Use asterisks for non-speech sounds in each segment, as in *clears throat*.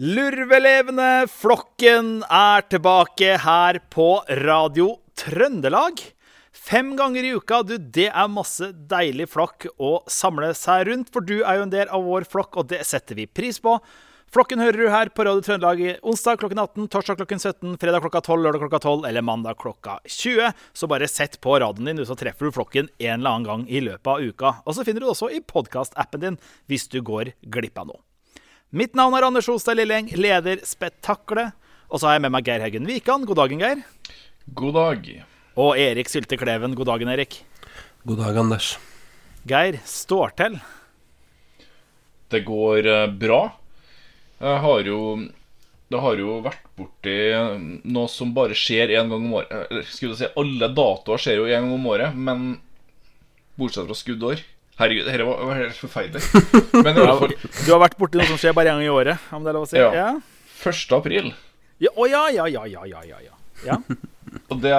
Lurvelevende, flokken er tilbake her på Radio Trøndelag. Fem ganger i uka, du, det er masse deilig flokk å samle seg rundt. For du er jo en del av vår flokk, og det setter vi pris på. Flokken hører du her på Radio Trøndelag onsdag klokken 18, torsdag klokken 17, fredag klokka 12, lørdag klokka 12 eller mandag klokka 20. Så bare sett på radioen din, så treffer du flokken en eller annen gang i løpet av uka. Og så finner du det også i podkastappen din hvis du går glipp av noe. Mitt navn er Anders Ostad Lilleng, leder Spetakkelet. Og så har jeg med meg Geir Heggen Wikan. God dagen, Geir. God dag. Og Erik Sylte Kleven. God dagen, Erik. God dag, Anders. Geir, står til? Det går eh, bra. Jeg har jo Det har jo vært borti noe som bare skjer én gang om året. Eller skulle jeg si, alle datoer skjer jo én gang om året, men bortsett fra skuddår. Herregud, dette var, var helt forferdelig. *laughs* Men i hvert fall Du har vært borti noe som skjer bare en gang i året, om det er lov å si? Ja. ja. 1. april. Ja, Å ja, ja, ja, ja, ja, ja, ja. ja. *laughs* Og det,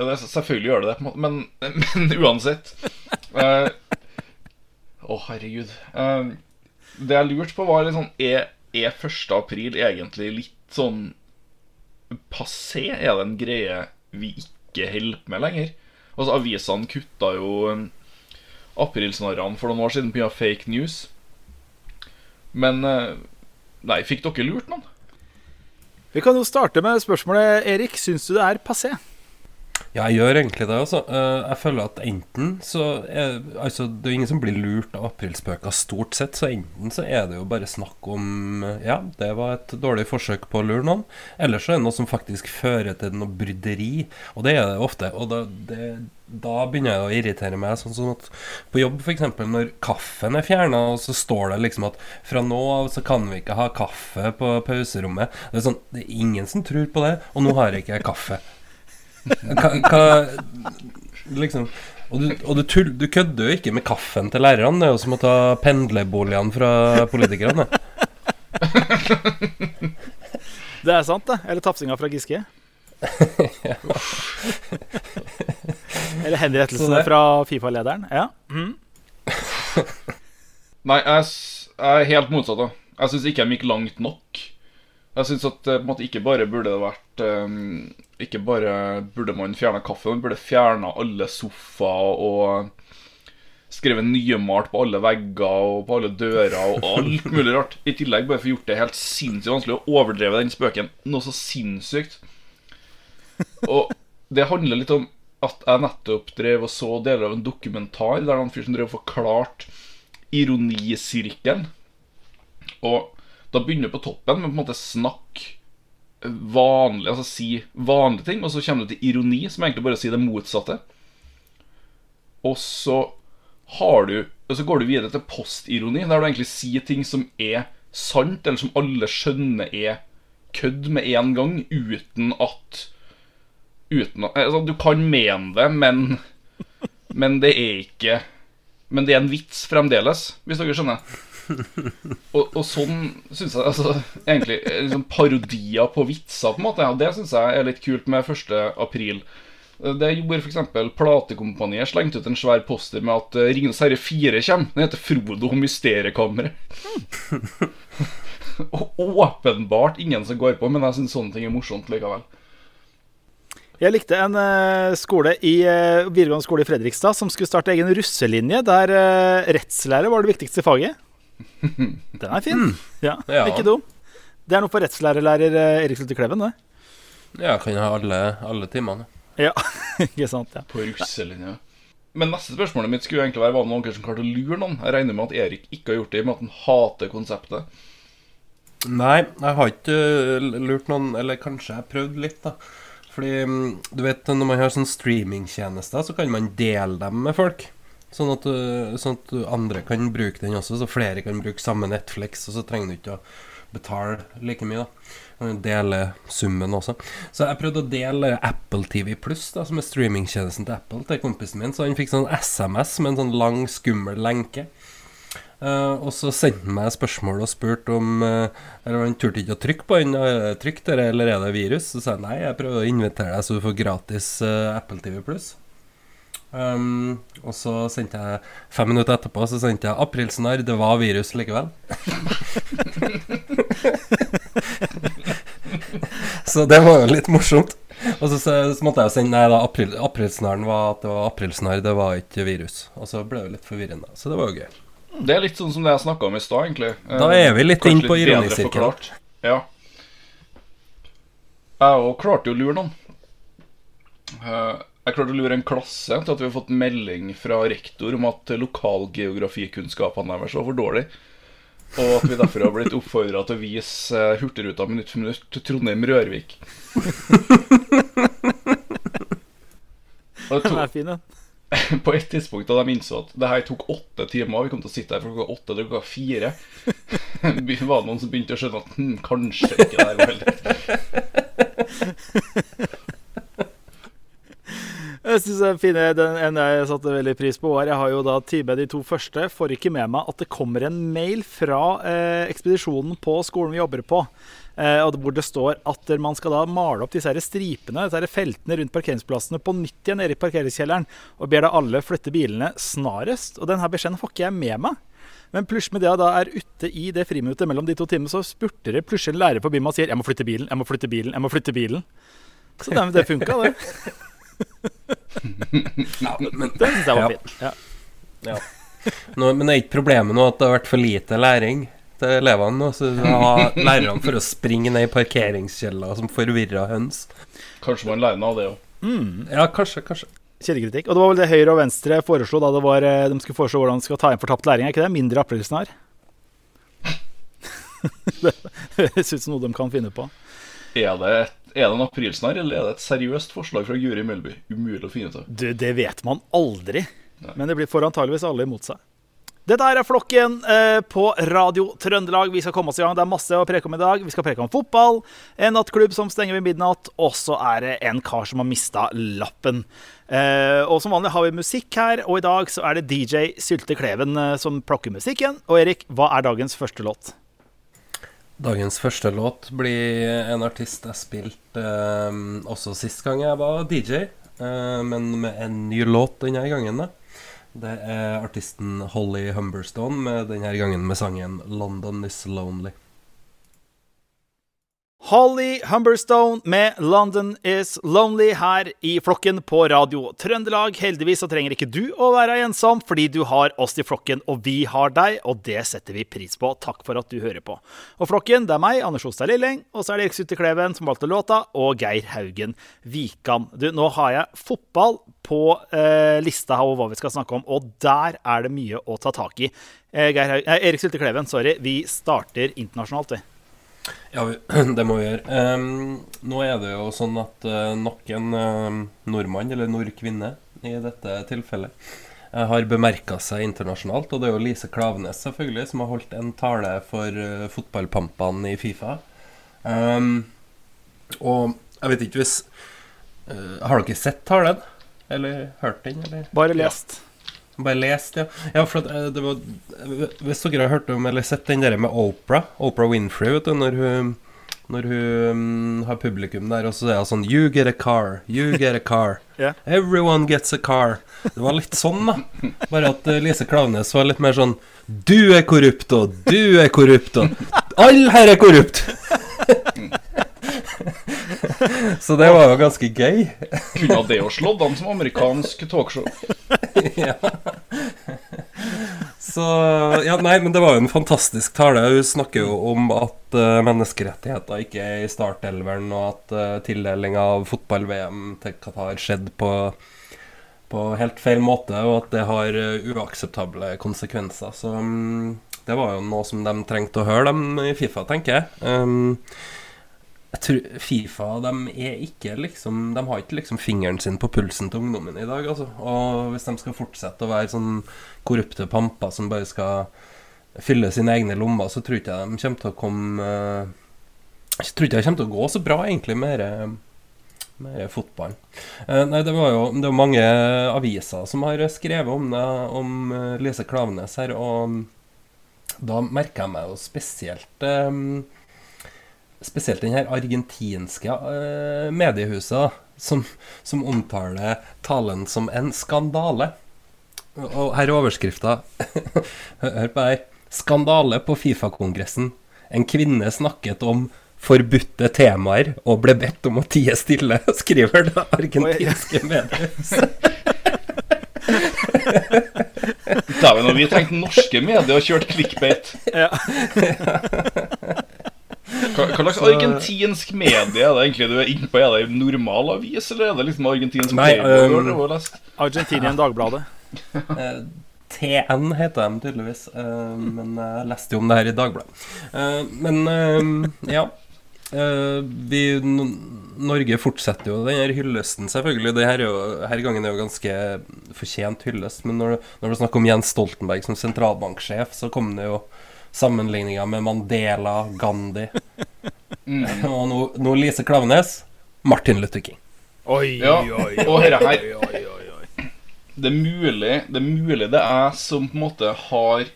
det Selvfølgelig gjør det det, på en men, men *laughs* uansett eh, Å, herregud. Eh, det jeg lurte på, var litt sånn Er, er 1. april egentlig litt sånn passé? Er det en greie vi ikke holder på med lenger? Altså, avisene kutta jo aprilsnarrene for noen år siden pga. fake news. Men eh, Nei, fikk dere lurt noen? Vi kan jo starte med spørsmålet, Erik. Syns du det er passé? Ja, jeg gjør egentlig det, altså. Eh, Jeg føler at enten så er Altså, det er ingen som blir lurt av aprilspøker stort sett, så enten så er det jo bare snakk om eh, Ja, det var et dårlig forsøk på å lure noen. Eller så er det noe som faktisk fører til noe bryderi, og det er det ofte. Og det, det, da begynner jeg å irritere meg. Sånn som at på jobb, f.eks., når kaffen er fjerna, og så står det liksom at fra nå av så kan vi ikke ha kaffe på pauserommet. Det er sånn, det er ingen som tror på det, og nå har jeg ikke kaffe. Hva, hva Liksom Og, du, og du, tull, du kødder jo ikke med kaffen til lærerne. Det er jo som å ta pendlerboligene fra politikerne. Det er sant, det. Eller tafsinga fra Giske. *laughs* Eller henrettelsene fra Fifa-lederen. Ja. *laughs* Nei, jeg, jeg er helt motsatt. da Jeg syns ikke de gikk langt nok. Jeg syns at eh, på en måte ikke bare burde det vært um, Ikke bare burde man fjerna kaffe, man burde fjerna alle sofaer og skrevet nymalt på alle vegger og på alle dører og alt mulig rart. I tillegg bare for gjort det helt sinnssykt vanskelig å overdreve den spøken noe så sinnssykt. Og det handler litt om at jeg nettopp drev og så deler av en dokumentar der han fyr som drev og forklarte ironisirkelen. Og da begynner du på toppen med på en måte snakk vanlig, altså si vanlige ting, og så kommer du til ironi, som egentlig bare sier det motsatte. Og så har du Og så går du videre til postironi, der du egentlig sier ting som er sant, eller som alle skjønner er kødd med en gang, uten at Uten altså, Du kan mene det, men Men det er ikke Men det er en vits fremdeles, hvis dere skjønner. Og, og sånn syns jeg altså, egentlig eh, liksom Parodier på vitser, på en måte. Og det syns jeg er litt kult med 1. april. Det gjorde f.eks. Platekompaniet slengte ut en svær poster med at eh, Ringenes herre 4 kommer. Den heter Frodo og mysteriekammeret. *laughs* Og åpenbart ingen som går på, men jeg syns sånne ting er morsomt likevel. Jeg likte en eh, skole i eh, videregående skole i Fredrikstad som skulle starte egen russelinje, der uh, rettslære var det viktigste faget. *laughs* Den er fin. Ja, Ja. Ikke dum. Det er noe for rettslærelærer eh, Erik Slutte Kleven, det. Ja, kan ha alle, alle timene. Ja, *laughs* ikke sant. ja På russelinja. Men neste spørsmålet mitt skulle egentlig være Var det noen som klarte å lure noen. Jeg regner med at Erik ikke har gjort det, i og med at han hater konseptet. Nei, jeg har ikke lurt noen Eller kanskje jeg har prøvd litt, da. Fordi mm, du vet, når man har sånn streamingtjenester, så kan man dele dem med folk. Sånn at, øh, sånn at andre kan bruke den også, så flere kan bruke samme Netflix. Og så trenger du ikke å betale like mye, da. Dele summen også. Så jeg prøvde å dele Apple TV Pluss, som er streamingtjenesten til Apple, til kompisen min. Så han fikk sånn SMS med en sånn lang, skummel lenke. Eh, og så sendte han meg spørsmål og spurte om uh, Eller han turte ikke å trykke på den. Er det trygt, eller- er det virus? Så sa jeg nei, jeg prøver å invitere deg så du får gratis uh, Apple TV Pluss. Um, og så sendte jeg fem minutter etterpå Så sendte jeg aprilsnarr, det var virus likevel. *laughs* Så det var jo litt morsomt. Og så, så måtte jeg jo sende Nei da, april, aprilsnarren var at det var aprilsnarr, det var ikke virus. Og så ble det litt forvirrende. Så det var jo gøy. Det er litt sånn som det jeg snakka om i stad, egentlig. Da er vi litt inne inn på ironisirkelen. Ja. Jeg òg klarte jo å lure noen. Eh, Jeg klarte å lure en klasse til at vi har fått melding fra rektor om at lokalgeografikunnskapene deres var for dårlige. Og at vi derfor har blitt oppfordra til å vise eh, Hurtigruta minutt for minutt til Trondheim-Rørvik. *laughs* Den er fin, den. *laughs* på et tidspunkt da de innså at det her tok åtte timer, vi kom til å sitte her fra klokka åtte til klokka fire, *laughs* var det noen som begynte å skjønne at hm, kanskje ikke det her var helt *laughs* Jeg synes den fine, den en jeg satte veldig pris på, Jeg har jo da time de to første. Får ikke med meg at det kommer en mail fra eh, ekspedisjonen på skolen vi jobber på. Eh, og hvor det står at man skal da male opp disse her stripene, disse her feltene rundt parkeringsplassene på nytt igjen nede i parkeringskjelleren. Og ber da alle flytte bilene snarest. Og denne beskjeden får ikke jeg med meg. Men plutselig med det jeg da er ute i det friminuttet mellom de to timene, så spurter det plutselig en lærer forbi meg og sier 'Jeg må flytte bilen, jeg må flytte bilen, jeg må flytte bilen'. Så det, det funka, det. *laughs* Ja, men, Det syns jeg var fint. Ja. ja. Nå, men er ikke problemet nå at det har vært for lite læring til elevene? nå? Så da har lærerne for å springe ned i parkeringskjeller som forvirra høns? Kanskje man lærer noe av det òg. Ja, kanskje, kanskje. Kildekritikk. Og det var vel det Høyre og Venstre foreslo da det var, eh, de skulle foreslå hvordan de skal ta inn fortapt læring. Er ikke det? Mindre aprilsnarr? *laughs* det høres ut som noe de kan finne på. Er det, et, er det en aprilsnarr, eller er det et seriøst forslag fra Guri Melby? Umulig å finne ut av. Du, det vet man aldri. Men det blir får antageligvis alle imot seg. Dette er Flokken eh, på Radio Trøndelag. Vi skal komme oss i gang. Det er masse å preke om i dag. Vi skal preke om fotball, en nattklubb som stenger ved midnatt, og så er det en kar som har mista lappen. Eh, og som vanlig har vi musikk her, og i dag så er det DJ Sylte Kleven eh, som plukker musikken. Og Erik, hva er dagens første låt? Dagens første låt blir en artist jeg spilte eh, også sist gang jeg var DJ, eh, men med en ny låt denne gangen. da. Det er artisten Holly Humberstone, med denne gangen med sangen 'London Is Lonely'. Holly Humberstone med 'London Is Lonely' her i flokken på Radio Trøndelag. Heldigvis så trenger ikke du å være ensom, fordi du har oss i flokken, og vi har deg, og det setter vi pris på. Takk for at du hører på. Og flokken, det er meg, Anders Ostad Lilleng, og så er det Erik Sutte Kleven som valgte låta, og Geir Haugen Vikan. Du, nå har jeg fotball på eh, lista over hva vi skal snakke om, og der er det mye å ta tak i. Eh, Geir Haug eh, Erik Sulte Kleven, sorry. Vi starter internasjonalt, vi. Ja, *clears throat* det må vi gjøre. Um, nå er det jo sånn at uh, nok en uh, nordmann, eller nordkvinne i dette tilfellet, uh, har bemerka seg internasjonalt. Og det er jo Lise Klavenes selvfølgelig som har holdt en tale for uh, fotballpampene i Fifa. Um, og jeg vet ikke hvis Har dere sett talen? Eller hørt den? Eller? Bare lest. Bare lest, ja. ja for at, eh, det var, hvis dere har hørt om eller sett den der med Oprah, Oprah Winfrey, vet du, når hun, når hun um, har publikum der, og så er hun sånn You get a car, you get a car. *laughs* yeah. Everyone gets a car. Det var litt sånn, da. Bare at uh, Lise Klaveness var litt mer sånn Du er korrupt, og du er korrupt, og alle her er korrupt. *laughs* så det var jo ganske gøy. Kunne ha det å slå an som amerikansk talkshow. *laughs* *laughs* Så Ja, nei, men det var jo en fantastisk tale. Hun snakker jo om at uh, menneskerettigheter ikke er i startelveren, og at uh, tildeling av fotball-VM til Qatar skjedde på, på helt feil måte, og at det har uh, uakseptable konsekvenser. Så um, det var jo noe som de trengte å høre, dem i Fifa, tenker jeg. Um, jeg tror Fifa de er ikke liksom De har ikke liksom fingeren sin på pulsen til ungdommen i dag. Altså. Og hvis de skal fortsette å være sånn korrupte pamper som bare skal fylle sine egne lommer, så tror ikke jeg de kommer til å komme eh, Jeg tror ikke det kommer til å gå så bra, egentlig, med med fotballen. Eh, nei, det var jo det var mange aviser som har skrevet om det, om eh, Lise Klavenes her, og da merka jeg meg jo spesielt spesielt den her argentinske uh, mediehuset som, som omtaler talen som en skandale. Og, her er overskrifta. *laughs* Hør på her. 'Skandale på Fifa-kongressen'. En kvinne snakket om forbudte temaer og ble bedt om å tie stille, *laughs* skriver det argentinske mediehuset. *laughs* Dæven, vi tenkte norske medier og kjørt clickbait. Ja. Hva, hva slags argentinsk medie er det egentlig du er inne på? Er det en normal avis, eller er det liksom argentinsk Nei, Playboy um? Argentinian Dagbladet. *laughs* Eh, TN heter de tydeligvis, eh, men jeg leste jo om det her i Dagbladet. Eh, men ja. Eh, vi, Norge fortsetter jo den her hyllesten, selvfølgelig. Det her, er jo, her gangen er jo ganske fortjent hyllest. Men når, når det er snakk om Jens Stoltenberg som sentralbanksjef, så kom det jo sammenligninger med Mandela, Gandhi *laughs* Mm. *laughs* og nå, nå Lise Klaveness. Martin Luther King. Oi, Ja, oi, oi, oi, oi. Det er mulig det er mulig det er som på en måte har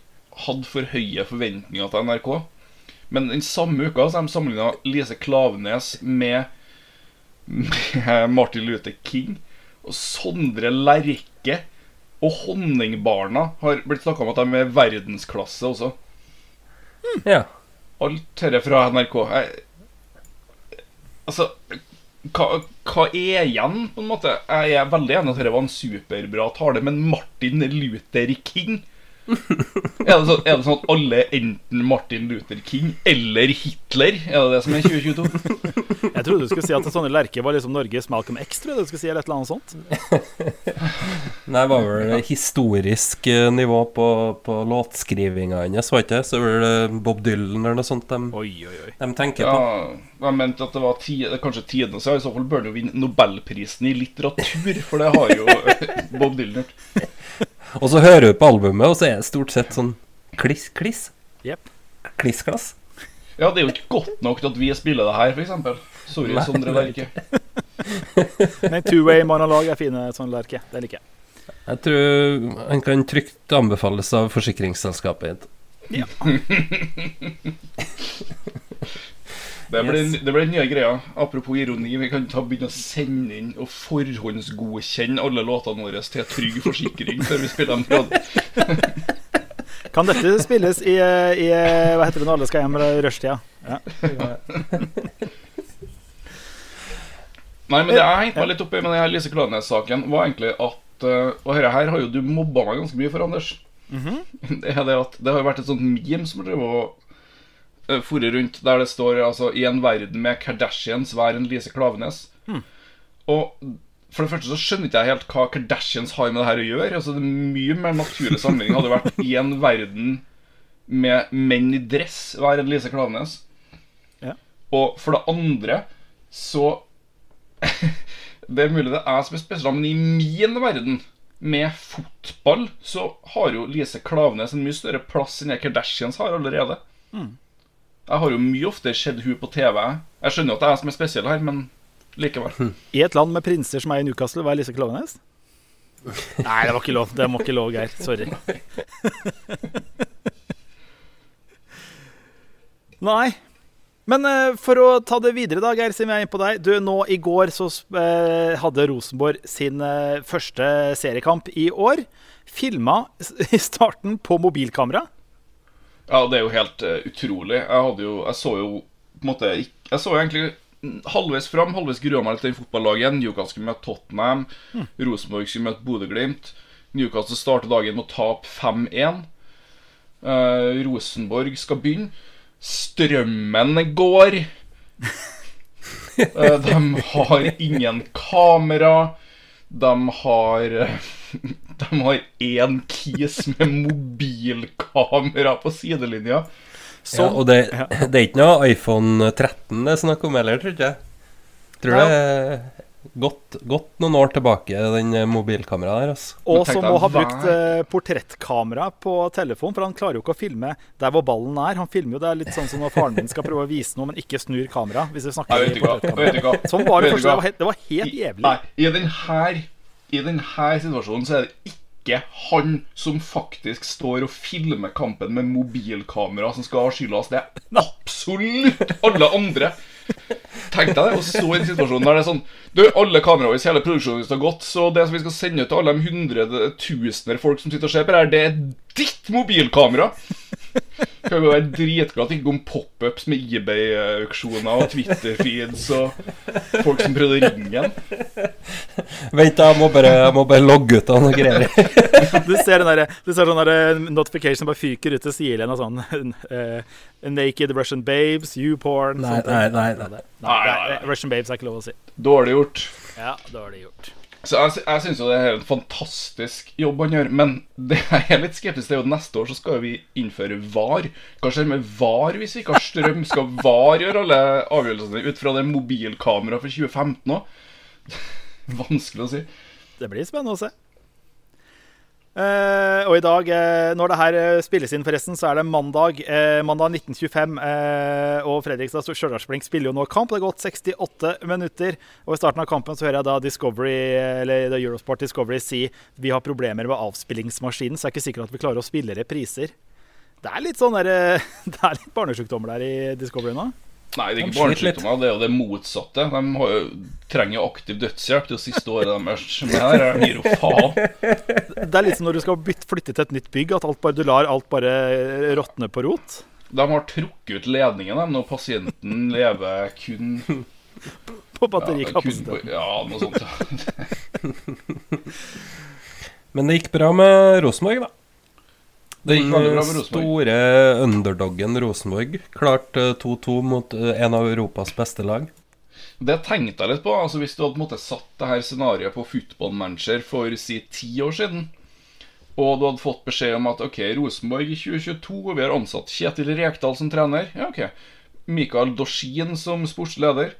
hatt for høye forventninger til NRK. Men den samme uka så har de sammenligna Lise Klaveness med, med Martin Luther King. Og Sondre Lerche og Honningbarna har blitt snakka om at de er verdensklasse også. Ja. Alt dette fra NRK. Jeg, altså hva, hva er igjen, på en måte? Jeg er veldig enig i at dette var en superbra tale, men Martin Luther King *laughs* er det, så, er det sånn at alle er enten Martin Luther King eller Hitler? Er det det som er 2022? *laughs* Jeg trodde du skulle si at Sonne Lerche var liksom Norges Malcolm X, tror jeg du skulle si, eller et eller annet sånt. *laughs* Nei, det var vel historisk eh, nivå på, på låtskrivinga hennes, var ikke det? Så var det Bob Dylan eller noe sånt de, Oi, oi, oi. de tenker Ja, på. jeg mente at det var ti, kanskje tidenes så i så fall bør han jo vinne Nobelprisen i litteratur, for det har jo Bob Dylan gjort. Og så hører du på albumet, og så er det stort sett sånn kliss-kliss. Yep. Kliss-klass. Ja, det er jo ikke godt nok til at vi spiller det her, f.eks. Sorry, Nei, Sondre det er Lerche. *laughs* Men two-way-monolog er fine, Sondre Lerche. Det liker jeg. Jeg tror han kan trygt anbefales av forsikringsselskapet. *laughs* Det blir, Yes. det blir den nye greia. Apropos ironi, vi kan ta begynne å sende inn og forhåndsgodkjenne alle låtene våre til trygg forsikring før vi spiller dem på radio. *laughs* Kan dette spilles i, i Hva heter det når alle skal hjem? Rushtida? Ja. *laughs* Nei, men det jeg hengte meg litt opp i med denne Lise Klaveness-saken, var egentlig at eh, Og dette her har jo du mobba meg ganske mye for, Anders. *laughs* Det er det at det har jo vært et sånt meme som har drevet og foret rundt, der det står altså 'I en verden med Kardashians, vær en Lise Klaveness'. Og for det første så skjønner ikke jeg helt hva Kardashians har med det her å gjøre. Altså Det er mye mer naturlig sammenligning hadde vært 'I en verden med menn i dress, vær en Lise Klavenes'. Ja. Og for det andre så *laughs* Det er mulig det er jeg som er spesiell, men i min verden, med fotball, så har jo Lise Klavenes en mye større plass enn det Kardashians har allerede. Jeg har jo mye oftere sett hun på TV. Jeg skjønner jo at det er jeg som er spesiell her, men likevel. I et land med prinser som er i Newcastle, hva er Lise Klaveness? *laughs* Nei, det var ikke lov. Det må ikke lov, Geir. Sorry. *laughs* Nei. Men eh, for å ta det videre, da, Geir, siden vi er inne på deg. Du, nå i går så eh, hadde Rosenborg sin eh, første seriekamp i år. Filma *laughs* i starten på mobilkamera. Ja, det er jo helt uh, utrolig. Jeg hadde jo Jeg så jo på en måte ikke... Jeg så jo egentlig mm, halvveis fram, halvveis grua meg litt til den fotballagen. Newcastle skulle møte Tottenham. Rosenborg skulle møte Bodø-Glimt. Newcastle starter dagen med å tape 5-1. Uh, Rosenborg skal begynne. Strømmen går. uh, de har ingen kamera. De har eh, De har én kis med mobilkamera på sidelinja. Så, Ja, og det, det er ikke noe iPhone 13 det er snakk om heller, tror ikke jeg. Tror det er godt, godt noen år tilbake, den mobilkameraet der. Altså. og som må ha brukt eh, portrettkamera på telefon, for han klarer jo ikke å filme der hvor ballen er. Han filmer jo det er litt sånn som når faren min skal prøve å vise noe, men ikke snur kamera. Hvis vi snakker vet i hva. Portrettkamera. vet ikke hva. Sånn var det første. Det var helt, det var helt I- jævlig. Nei, i den her I denne situasjonen så er det ikke han som faktisk står og filmer kampen med mobilkamera som skal ha skylda. Det er absolutt alle andre. Tenk deg det, og så i den situasjonen der det er sånn Du, alle kameraene hele produksjonen har gått, så det som vi skal sende ut til alle de hundre tusener folk som sitter og ser på det her, det er ditt mobilkamera! Kan jo være dritglad at det ikke kom pop-ups med eBay-auksjoner og Twitter-feeds og folk som prøvde å ringe igjen Vent, jeg må bare, jeg må bare logge ut av noe greier. *laughs* Du ser, den der, du ser sånn der notification bare fyker ut til sidelinja sånn uh, *laughs* Naked Russian babes, you-porn Nei, nei, nei, nei. Nei, Russian babes er ikke lov å si. Dårlig gjort. Ja, dårlig gjort. Så jeg, jeg syns jo det er en fantastisk jobb han gjør, men det *laughs* jeg er litt skeptisk til, er at neste år så skal vi innføre VAR. Hva skjer med VAR hvis vi ikke har strøm? Skal VAR gjøre alle avgjørelsene ut fra det mobilkameraet for 2015 òg? *laughs* Vanskelig å si. Det blir spennende å se. Eh, og i dag, uh, når det her eh, spilles inn, forresten, så er det mandag. mandag 1925. eh, og Fredrikstad Stjørdalsblink spiller jo nå kamp. Det har gått 68 minutter. Og i starten av kampen så hører jeg da Discovery, eller da Eurosport Discovery si vi har problemer med avspillingsmaskinen, så jeg er ikke sikker at vi klarer å spille repriser. Det er litt sånn der, *laughs* det er litt barnesjukdommer der i Discovery nå. Nei, det er ikke barnesykdommer, det er jo det motsatte. De har jo, trenger jo aktiv dødshjelp. Det siste året deres. Men her er- gir jo faen. Det er litt som når du skal bytte, flytte til et nytt bygg, at alt bare, du lar alt bare råtne på rot. De har trukket ut ledningen dem, når pasienten lever kun På ja, batterikapasiteten. ja, noe sånt. *laughs* Men det gikk bra med Rosenborg, da. Den eh, store underdoggen Rosenborg klarte 2-2 mot eh, en av Europas beste lag. Det tenkte jeg litt på. altså Hvis du hadde på en måte satt det her scenarioet på Football Manager for si ti år siden, og du hadde fått beskjed om at ok, Rosenborg i 2022, og vi har ansatt Kjetil Rekdal som trener Ja, ok. Mikael Dorsin som sportsleder.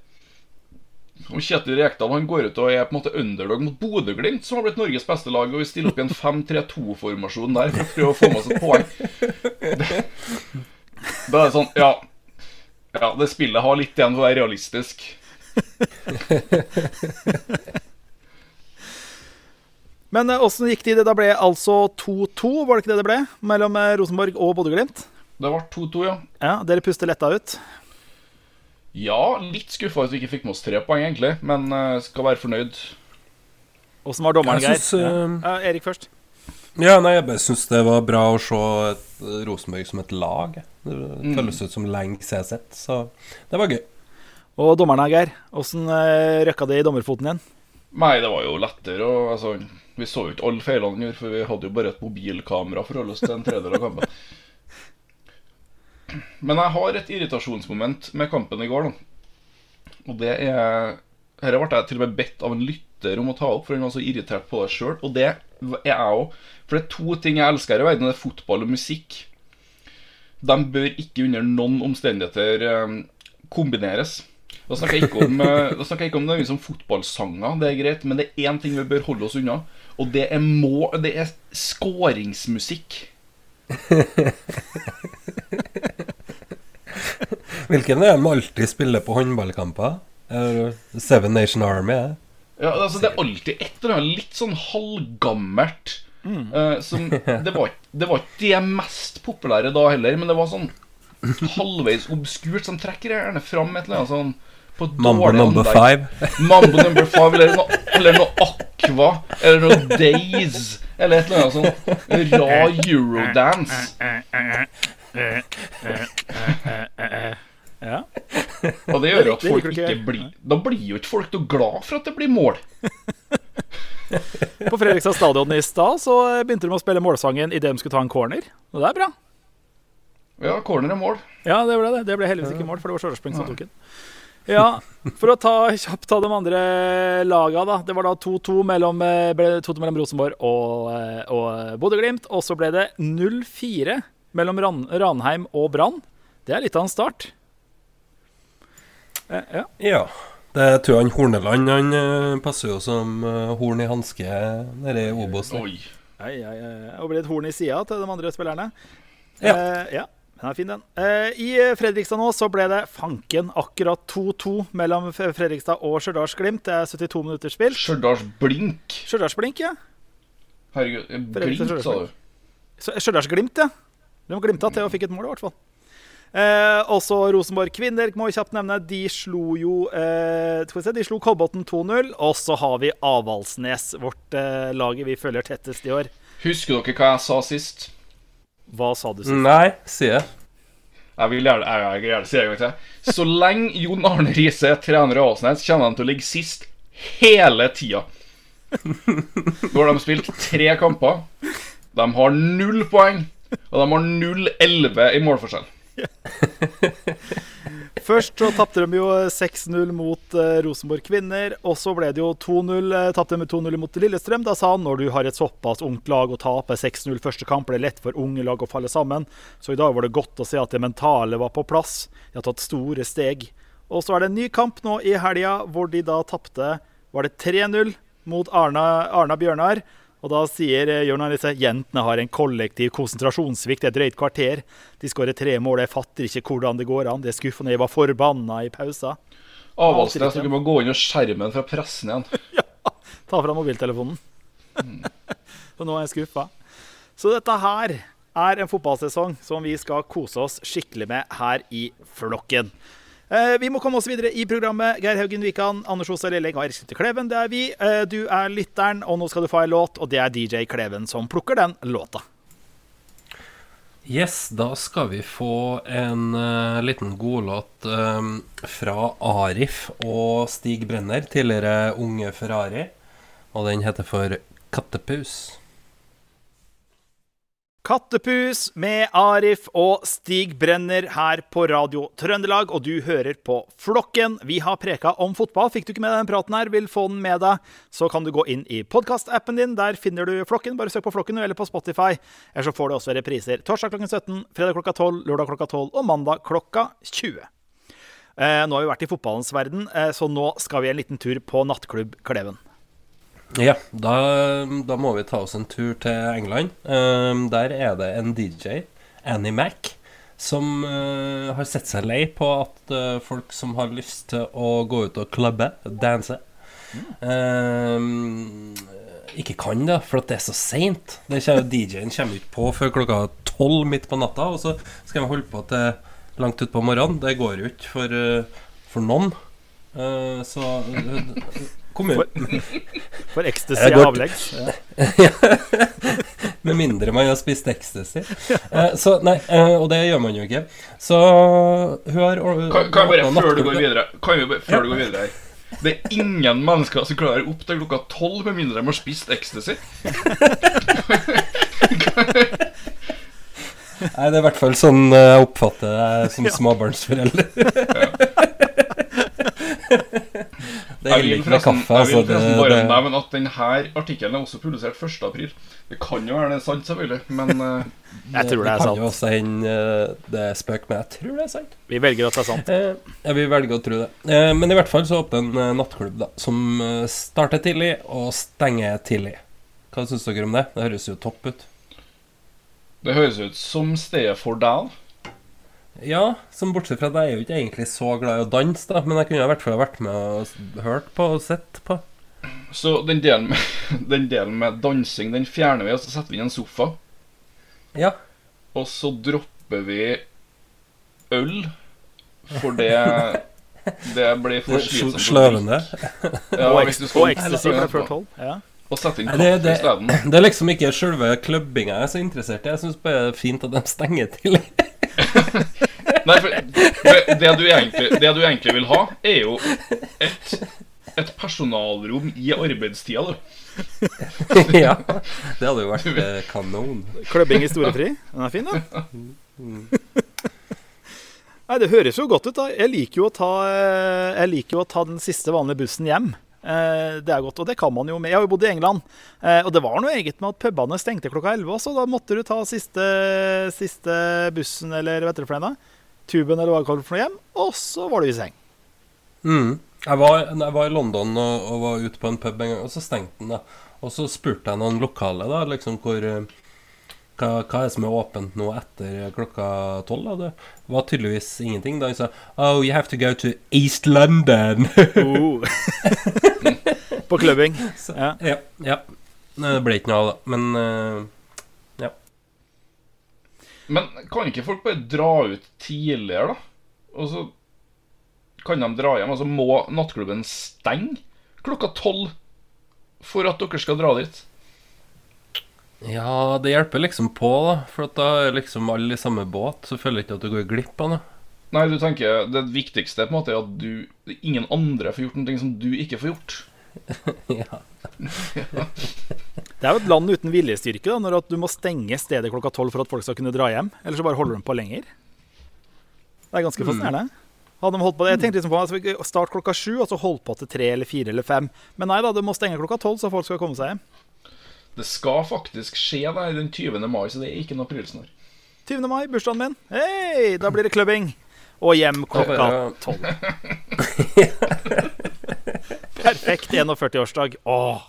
Og Kjetil Rekdal han går ut og er på en måte underdog mot Bodø-Glimt, som har blitt Norges beste lag, og vi stiller opp i en 5-3-2-formasjon der for å prøve å få med oss et poeng. Da er det sånn Ja, ja det spillet har litt igjen for å være realistisk. Men eh, åssen gikk det? i det? Da ble altså 2-2, var det ikke det det ble? Mellom eh, Rosenborg og Bodø-Glimt? Det ble 2-2, ja. Ja, dere puster letta ut? Ja, litt skuffa at vi ikke fikk med oss tre poeng, egentlig. Men uh, skal være fornøyd. Åssen var dommeren, Geir? Uh, ja. Erik først. Ja, nei, jeg bare syns det var bra å se et eh, Rosenborg som et lag. Det Mm. føles ut som lenge siden jeg har sett, så det var gøy. Og dommeren, Geir. Åssen uh, røkka det i dommerfoten igjen? Nei, det var jo lettere. Og, altså, vi så jo ikke alle feilene han gjorde, for vi hadde jo bare et mobilkamera for å holde oss til en tredjedel av kampen. Men jeg har et irritasjonsmoment med kampen i går, da. Og det er Dette ble jeg til og med bedt av en lytter om å ta opp, for han var så irritert på det sjøl. Og det er jeg òg. For det er to ting jeg elsker her i verden. Det er fotball og musikk. De bør ikke under noen omstendigheter eh, kombineres. Da snakker jeg ikke om, eh, da snakker ikke om det som fotballsanger, det er greit, men det er én ting vi bør holde oss unna, og det er, må, det er skåringsmusikk. *laughs* Hvilken er det man alltid spiller på håndballkamper? Er Seven Nation Army? er? Ja, altså Det er alltid et eller annet litt sånn halvgammelt. eh, som, det, var, det var ikke de mest populære da heller, men det var sånn halvveis obskurt, som trekker gjerne fram et eller annet sånn på Mambo dårlig number five. Mambo number five, eller noe, eller noe Aqua, eller noe Days, eller et eller annet sånt rar eurodance. Ja. Og det gjør jo at folk ikke. blir Da blir jo ikke folk noe glad for at det blir mål. På Fredrikstad stadion i stad så begynte de å spille målsangen idet de skulle ta en corner. Og det er bra. Ja, corner er mål. Ja, det ble det. Det ble heldigvis ikke mål, for det var Stjørdalsblink som tok den. Ja, For å ta kjapt ta de andre laga, da. Det var da 2-2 mellom, eh, ble 2-2 mellom Rosenborg og, eh, og Bodø-Glimt. Og så ble det 0-4 mellom Ran Ranheim og Brann. Det er litt av en start. Eh, ja. Ja. Det tror jeg han Horneland han eh, passer jo som eh, horn i hanske nede i Obos. Oi. Oi. oi, ai. Og ble et horn i sida til de andre spillerne. Ja. Eh, ja. Den er fin, den. Eh, I eh, Fredrikstad nå så ble det fanken akkurat 2-2 mellom Fredrikstad og Stjørdals-Glimt. Det er 72 minutter spilt. Stjørdals blink. Stjørdals-Blink, ja. Herregud. Glimt, sa du. Så- Stjørdals-Glimt, ja. De glimta til og fikk et mål, i hvert fall. Eh, også Rosenborg kvinner må vi kjapt nevne. De slo jo eh, se, De slo Kolbotn 2-0. Og så har vi Avaldsnes, vårt eh, laget vi følger tettest i år. Husker dere hva jeg sa sist? Hva sa du sist? Nei, sier jeg. Jeg vil gjerne, jeg, jeg, jeg, si det en gang til. Så lenge Jon Arne Riise er trener i Åsnes, kommer de til å ligge sist hele tida. Nå har de spilt tre kamper. De har null poeng. Og de har 0-11 i målforskjell. *laughs* Først så tapte de jo 6-0 mot eh, Rosenborg kvinner. Og så ble det jo 2-0, eh, tapte de med 2-0 mot Lillestrøm. Da sa han når du har et såpass ungt lag å tape 6-0 første kamp, det er lett for unge lag å falle sammen. Så i dag var det godt å se at det mentale var på plass. De har tatt store steg. Og så er det en ny kamp nå i helga, hvor de da tapte Var det 3-0 mot Arna, Arna Bjørnar? Og da sier eh, Jørn Arne jentene har en kollektiv konsentrasjonssvikt et drøyt kvarter. De skårer tre mål. Jeg fatter ikke hvordan det går an. Det er skuffende. Jeg var forbanna i pausa. Avaldsnes, dere må gå inn og skjermen fra pressen igjen. *laughs* Ja, ta fram mobiltelefonen. Så *laughs* nå er jeg skuffa. Så dette her er en fotballsesong som vi skal kose oss skikkelig med her i flokken. Eh, vi må komme oss videre i programmet. Geir Haugen Wikan, Anders Osa Leleng og Erik Kleven, det er vi. Eh, du er lytteren, og nå skal du få ei låt, og det er DJ Kleven som plukker den låta. Yes, da skal vi få en uh, liten godlåt um, fra Arif og Stig Brenner, tidligere Unge Ferrari. Og den heter for Kattepus. Kattepus med Arif og Stig Brenner her på Radio Trøndelag, og du hører på Flokken. Vi har preka om fotball. Fikk du ikke med deg den praten her, vil få den med deg, så kan du gå inn i podkastappen din. Der finner du Flokken. Bare søk på Flokken eller på Spotify. Eller så får du også repriser torsdag klokken 17, fredag klokka 12, lørdag klokka 12 og mandag klokka 20. Eh, nå har vi vært i fotballens verden, eh, så nå skal vi en liten tur på nattklubb Kleven. Ja, da, da, må vi ta oss en tur til England. Um, der er det en DJ, Annie Mac, som uh, har sett seg lei på at uh, folk som har lyst til å gå ut og klubbe, danse, um, ikke kan det, for at det er så seint. DJ-en kommer ikke på før klokka tolv midt på natta, og så skal vi holde på til langt utpå morgenen. Det går jo ikke for, uh, for noen. så kommunen. For, *laughs* for ecstasy er avleggs. *laughs* Ja. Med mindre man har spist ecstasy. Uh, så, nei, uh, og det gjør man jo ikke. Så hun har Kan, kan jeg bare, før du går videre Kan vi bare, før ja. du går videre her det er ingen mennesker som klarer opp til klokka tolv med mindre de har spist ecstasy. Nei, det er i hvert fall sånn jeg oppfatter deg som småbarnsforelder. Det er ikke med kaffe. Jeg vil forresten bare nevne at denne artikkelen er også publisert 1.4. Det kan jo være det er sant, selvfølgelig, men uh, *laughs* Jeg tror det er sant. Det kan jo også hende uh, det er spøk, men jeg tror det er sant. Vi velger at det er sant. Uh, ja, vi velger å tro det. Uh, men i hvert fall så åpner en nattklubb da som starter tidlig og stenger tidlig. Hva syns dere om det? Det høres jo topp ut. Det høres ut som stedet for deg. Ja, som bortsett fra at jeg er jo ikke egentlig så glad i å danse, da, men jeg kunne i hvert fall vært med og hørt på og sett på. Så den delen med, *laughs* den delen med dansing, den fjerner vi, og så setter vi inn en sofa. Ja. Og så dropper vi øl, for det *laughs* Det blir for slitsomt. Sløvende. Ja, og ecstasy fra før tolv. Ja. Og sette inn kaffe isteden. det, det, er liksom ikke selve klubbinga jeg er så interessert i. Jeg syns bare det er fint at de stenger tidlig. Nei, for det, det, du egentlig, det du egentlig vil ha, er jo et, et personalrom i arbeidstida, du. *laughs* ja. Det hadde jo vært eh, kanon. Klubbing i storefri. Den er fin, da. Nei, Det høres jo godt ut. da Jeg liker jo å ta, eh, jeg liker jo å ta den siste vanlige bussen hjem. Eh, det er godt, og det kan man jo med. Jeg har jo bodd i England, eh, og det var noe eget med at pubene stengte klokka 11 så Da måtte du ta siste, siste bussen eller vet dere for noe, tuben eller hva det kaller for noe hjem, og så var du i seng. Mm. Jeg, var, jeg, var, i London og, og, var ute på en pub en gang, og så stengte den. da Og så spurte jeg noen lokale da liksom hvor hva, hva, er det som er åpent nå etter klokka tolv? Det var tydeligvis ingenting. Da han sa Oh, you have to go to East London. oh. *laughs* På klubbing. *laughs* Så, ja. ja. ja. Det ble ikke noe av det. Men uh, ja. Men kan ikke folk bare dra ut tidligere, da? Og så kan de dra hjem? Altså må nattklubben stenge klokka tolv for at dere skal dra dit? Ja, det hjelper liksom på, da. For at da er liksom alle i samme båt, så føler jeg ikke at du går glipp av noe. Nei, du tenker det viktigste på en måte er at du ingen andre får gjort noe som du ikke får gjort. *laughs* *laughs* ja. Det er jo et land uten viljestyrke da, når at du må stenge stedet klokka tolv for at folk skal kunne dra hjem. Eller så bare holder de på lenger. Det er ganske fascinerende. Hadde de holdt på det, Jeg tenkte liksom på altså, Start klokka sju, og så holdt på til tre eller fire eller fem. Men nei da, du må stenge klokka tolv, så folk skal komme seg hjem. Det skal faktisk skje der den 20. mai, så det er ikke noe aprilsnarr. 20. mai, bursdagen min. Hei, da blir det klubbing. Og hjem klokka tolv. *laughs* Perfekt 41-årsdag. Åh.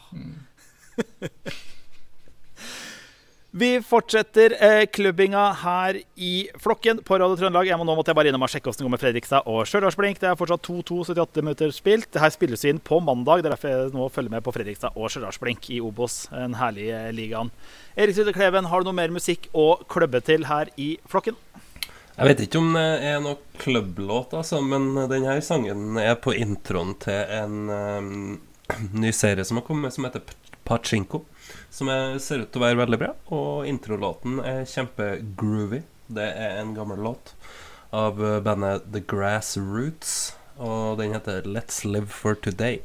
Vi fortsetter eh, klubbinga her i flokken på Radio Trøndelag. Jeg må nå måtte jeg bare innom og sjekke hvordan det går med Fredrikstad og Stjørdalsblink. Det er fortsatt 2-2, 78 minutter spilt. Det her spilles inn på mandag. Det er derfor jeg nå følger med på Fredrikstad og Stjørdalsblink i Obos, den herlige ligaen. Erik Syde Kleven, har du noe mer musikk å klubbe til her i flokken? Jeg vet ikke om det er noe klubblåt, altså, men denne sangen er på introen til en um, ny serie som har kommet, som heter Pachinko. Som er, ser ut til å være veldig bra. Og introlåten er kjempegroovy. Det er en gammel låt av eh, bandet The Grassroots. Og den heter Let's Live for Today.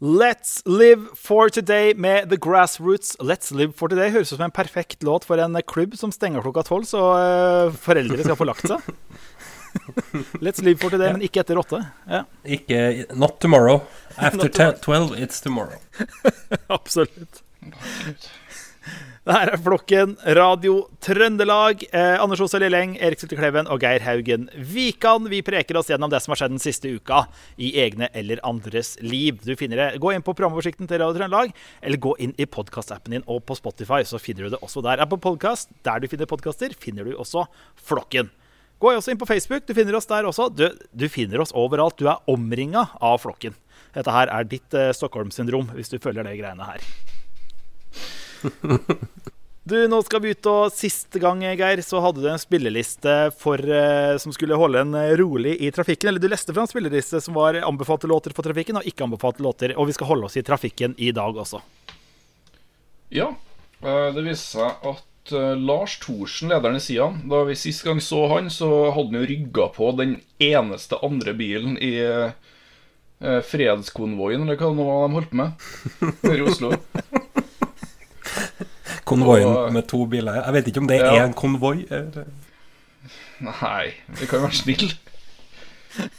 Let's Live for Today med The Grassroots. Let's Live for Today høres ut som en perfekt låt for en klubb som stenger klokka tolv, så eh, foreldre skal få lagt seg. *laughs* *laughs* Let's Live for Today, men ikke etter åtte. Ja, Ikke Not tomorrow. *laughs* After 10, 12, it's tomorrow. *laughs* absolutt. Det her er flokken Radio Trøndelag. Eh, Anders Ose Lilleng, Erik Sylte Kleven og Geir Haugen Vikan. Vi preker oss gjennom det som har skjedd den siste uka i egne eller andres liv. Du finner det. Gå inn på programoversikten til Radio Trøndelag, eller gå inn i podkastappen din og på Spotify, så finner du det også der. Er på podkast, der du finner podkaster, finner du også flokken. Gå også inn på Facebook. Du finner oss der også. Du, du finner oss overalt. Du er omringa av flokken. Dette her er ditt eh, Stockholm-syndrom, hvis du følger de greiene her. *laughs* Du, nå skal vi ut, og Siste gang Geir, så hadde du en spilleliste for, eh, som skulle holde en eh, rolig i trafikken. Eller du leste fra en spilleliste som var anbefalte låter for trafikken og ikke anbefalte låter. Og vi skal holde oss i trafikken i dag også. Ja, eh, det viser seg at eh, Lars Thorsen, lederen i Sian Da vi sist gang så han, så hadde han jo rygga på den eneste andre bilen i eh, fredskonvoien, eller hva det var de holdt på med her i Oslo. *laughs* Konvoien med to biler. Jeg vet ikke om det Ja. er en konvoi. Nei, vi kan være snille.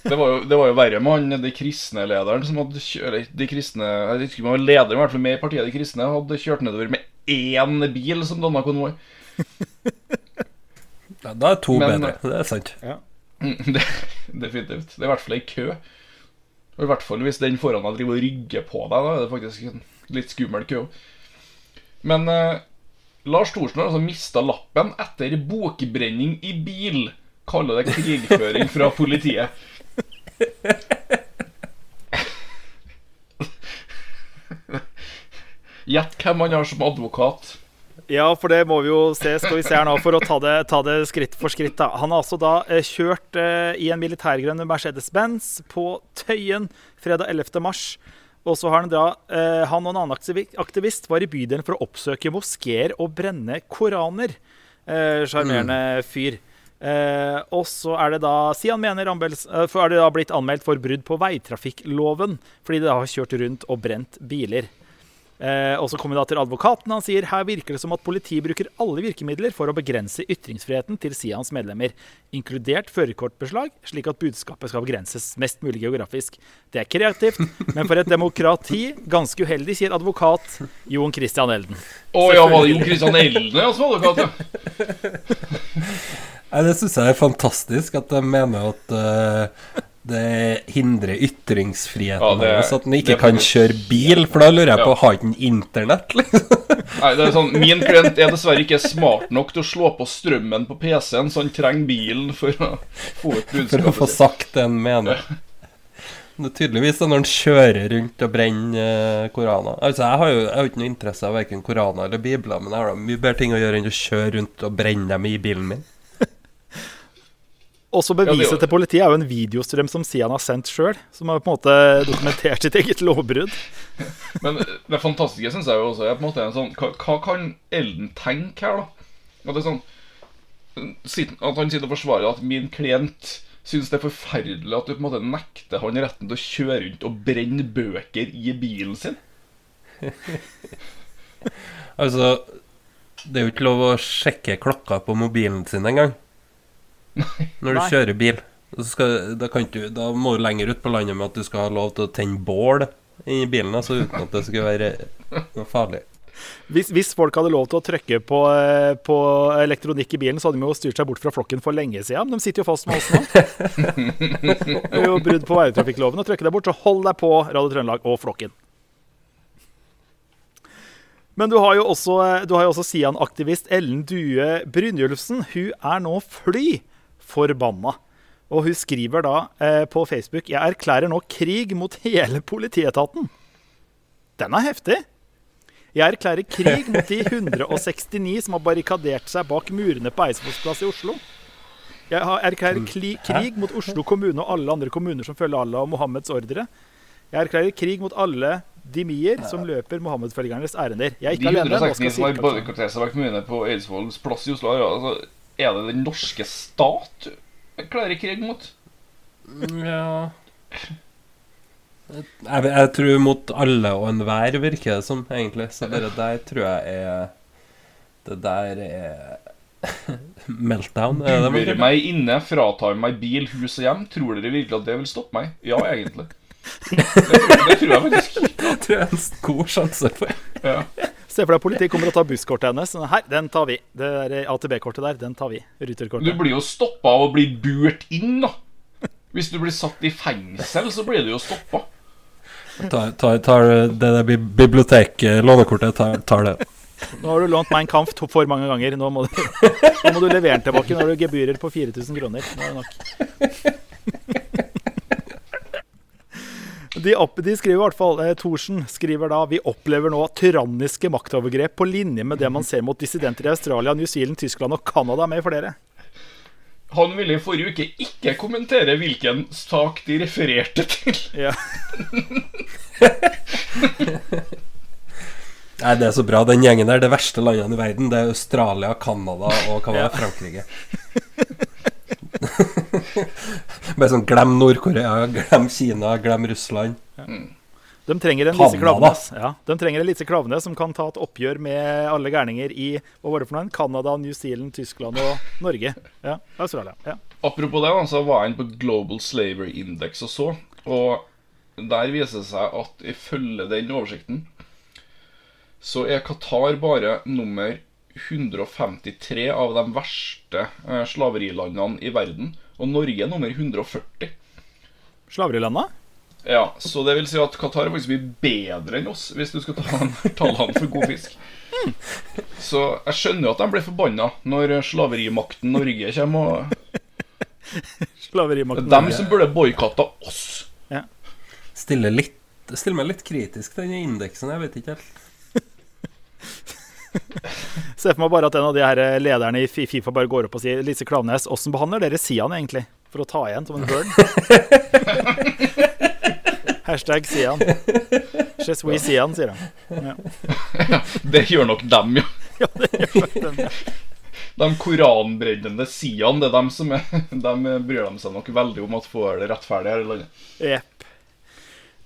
Det var, jo, det var jo verre med han de kristne lederen som hadde kjørt de kristne Jeg vet ikke om han var leder, i hvert fall med i partiet De kristne hadde kjørt nedover med én bil som danna konvoi. *laughs* Ja, da er to Men- bedre. Det er sant. Ja. Det, definitivt. Det er i hvert fall ei kø. Og i hvert fall hvis den foran deg driver og rygger på deg, da er det faktisk en litt skummel kø. Men eh, Lars Thorsen har altså mista lappen etter bokbrenning i bil. Kaller det krigføring fra politiet. *laughs* Gjett hvem han har som advokat. Ja, for det må vi jo se. Skal vi se her nå, for å ta det, ta det skritt for skritt. da. Han har altså da eh, kjørt eh, i en militærgrønn Mercedes-Benz på Tøyen fredag 11. mars. Og så har han da eh, Han og en annen aktivist var i bydelen for å oppsøke moskeer og brenne koraner. Eh, Sjarmerende fyr. Eh, og så er det da Sian mener anmeldels- eh, er det da blitt anmeldt for brudd på veitrafikkloven fordi de da har kjørt rundt og brent biler. Eh, og så kommer vi da til advokaten. Han sier her virker det som at politiet bruker alle virkemidler for å begrense ytringsfriheten til Sians medlemmer, inkludert førerkortbeslag, slik at budskapet skal begrenses mest mulig geografisk. Det er kreativt, men for et demokrati ganske uheldig, sier advokat Jon Christian Elden. Å ja, var det Jon Christian Elden ja, som var advokat, ja? Nei, det syns jeg er fantastisk at de mener at eh, det hindrer ytringsfriheten Ja, hans at han ikke kan kjøre bil. For da lurer jeg på, Ja. har ikke han internett, liksom? *laughs* Nei, det er sånn, Min klient er dessverre ikke smart nok til å slå på strømmen på PC-en, så han trenger bilen for å få ut For å få sagt det han mener. Det er tydeligvis når han kjører rundt og brenner korana. koraner. Altså, jeg har jo jeg har ikke noe interesse av verken koraner eller bibler, men jeg har da mye bedre ting å gjøre enn å kjøre rundt og brenne dem i bilen min. Også beviset ja, til politiet er jo en videostrøm som Sian har sendt sjøl, som har på en måte dokumentert sitt eget lovbrudd. *laughs* Men det fantastiske syns jeg jo også er på en måte en sånn Hva, hva kan Elden tenke her, da? At, det er sånn, at han sitter og forsvarer at min klient syns det er forferdelig at du på en måte nekter han retten til å kjøre rundt og brenne bøker i bilen sin. *laughs* Altså, det er jo ikke lov å sjekke klokka på mobilen sin engang. *laughs* Når du Nei. kjører bil. Så skal, da, kan du, da må du lenger ut på landet med at du skal ha lov til å tenne bål i bilen, altså uten at det skal være noe farlig. Hvis, hvis folk hadde lov til å trykke på, eh, på elektronikk i bilen, så hadde de jo styrt seg bort fra flokken for lenge siden. Men de sitter jo fast med oss nå. *laughs* Det er jo brudd på veitrafikkloven å trykke deg bort, så hold deg på Radio Trøndelag og flokken. Men du har jo også, du har jo også Sian-aktivist Ellen Due Brynjulfsen. Hun er nå fly forbanna. Og hun skriver da eh, på Facebook Jeg erklærer nå krig mot hele politietaten. Den er heftig. Jeg erklærer krig mot de 169 som har barrikadert seg bak murene på Eidsvolls plass i Oslo. Jeg har- erklærer krig mot Oslo kommune og alle andre kommuner som følger Allah og Mohammeds ordre. Jeg erklærer krig mot alle dimier som løper Mohammed-følgernes ærender. Jeg er De ikke alene. Nå 169 som har barrikadert seg bak murene på Eidsvolls plass i Oslo, ja, altså, er det den norske stat erklærer krig mot? Ja jeg, jeg tror mot alle og enhver, virker det som, egentlig. Så det der tror jeg er Det der er *laughs* meltdown. Er det Burer meg inne, fratar meg bil, hus og hjem. Tror dere virkelig at det vil stoppe meg? Ja, egentlig. Det, det tror jeg faktisk. *laughs* Det tror jeg er en god sjanse for. Ja. Se for deg politiet kommer og tar busskortet hennes. Her, den tar vi. Det er AtB-kortet der, den tar vi. Du blir jo stoppa av å bli burt inn, da. Hvis du blir satt i fengsel, så blir du jo stoppa. Tar, tar, tar det der bi- biblioteket, lånekortet, tar, tar det. Nå har du lånt Mein Kampf kamp for mange ganger. Nå må du, *laughs* nå må du levere den tilbake. Nå har du gebyrer på 4000 kroner. Nå er det nok. De, opp, de skriver i hvert fall, eh, Thorsen skriver da Vi opplever nå tyranniske maktovergrep på linje med det man ser mot dissidenter i Australia, New Zealand, Tyskland og Canada med flere. Han ville i forrige uke ikke kommentere hvilken sak de refererte til. Ja. *laughs* Nei, det er så bra. Den gjengen der, det verste landene i verden, det er Australia, Canada og hva var det, Ja. Frankrike. *laughs* *laughs* Bare sånn glem Nord-Korea, glem Kina, glem Russland. De trenger en Lise klavne Klaveness ja, de trenger en Lise Klaveness som kan ta et oppgjør med alle gærninger i hva var det for noe? Canada, New Zealand, Tyskland og Norge. Ja, Australia. Ja. Apropos det, så var jeg på Global Slavery Index og så, og der viser det seg at ifølge den oversikten så er Qatar bare nummer 153 av de verste eh, slaverilandene i verden, og Norge er nummer 140. Slaverilandet? Ja, Så det vil si at Qatar er faktisk mye bedre enn oss, hvis du skal ta *laughs* tallene for god fisk. Så jeg skjønner jo at de blir forbanna når slaverimakten Norge kommer. og Det er dem som burde boikotta oss. Stiller, litt, stille meg litt kritisk til den indeksen, jeg vet ikke helt. *laughs* *laughs* Se for meg bare at en av de her lederne i Fifa bare går opp og sier Lise Klaveness, åssen behandler dere Sian egentlig? For å ta igjen som en burn. *laughs* Hashtag Sian. Just we Sian, sier han. *laughs* Ja. Det gjør nok dem, ja. Ja, det gjør nok den. De koranbrennende Sian, det er dem som er De bryr de seg nok veldig om at får det rettferdig her i landet. Jepp.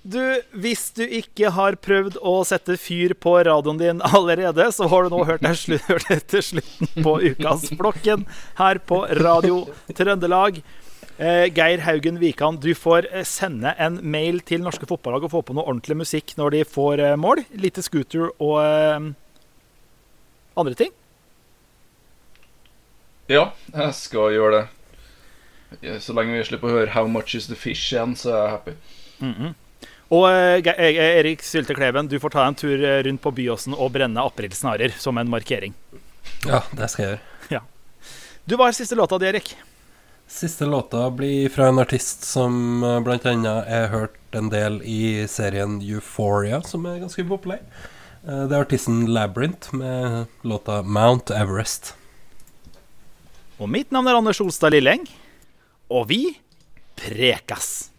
Du, hvis du ikke har prøvd å sette fyr på radioen din allerede, så har du nå hørt, deg slu *laughs* hørt etter slutten på Ukas Flokken her på Radio Trøndelag. Eh, Geir Haugen Wikan, du får eh, sende en mail til norske fotballag og få på noe ordentlig musikk når de får eh, mål. Lite scooter og eh, andre ting. Ja, jeg skal gjøre det. Så lenge vi slipper å høre 'How much is the fish' igjen, så er jeg happy. Mm eh, Ge- eh, Erik Sylte Kleven, du får ta en tur eh, rundt på Byåsen og brenne aprilsnarer som en markering. Ja, det skal jeg gjøre. Du, Hva er siste låta di, Erik? Siste låta blir fra en artist som bl.a. er hørt en del i serien Euphoria, som er ganske populær. Eh, Det er artisten Labyrinth med låta Mount Everest. Og mitt navn er Anders Olstad Lilleng. Og vi prekas.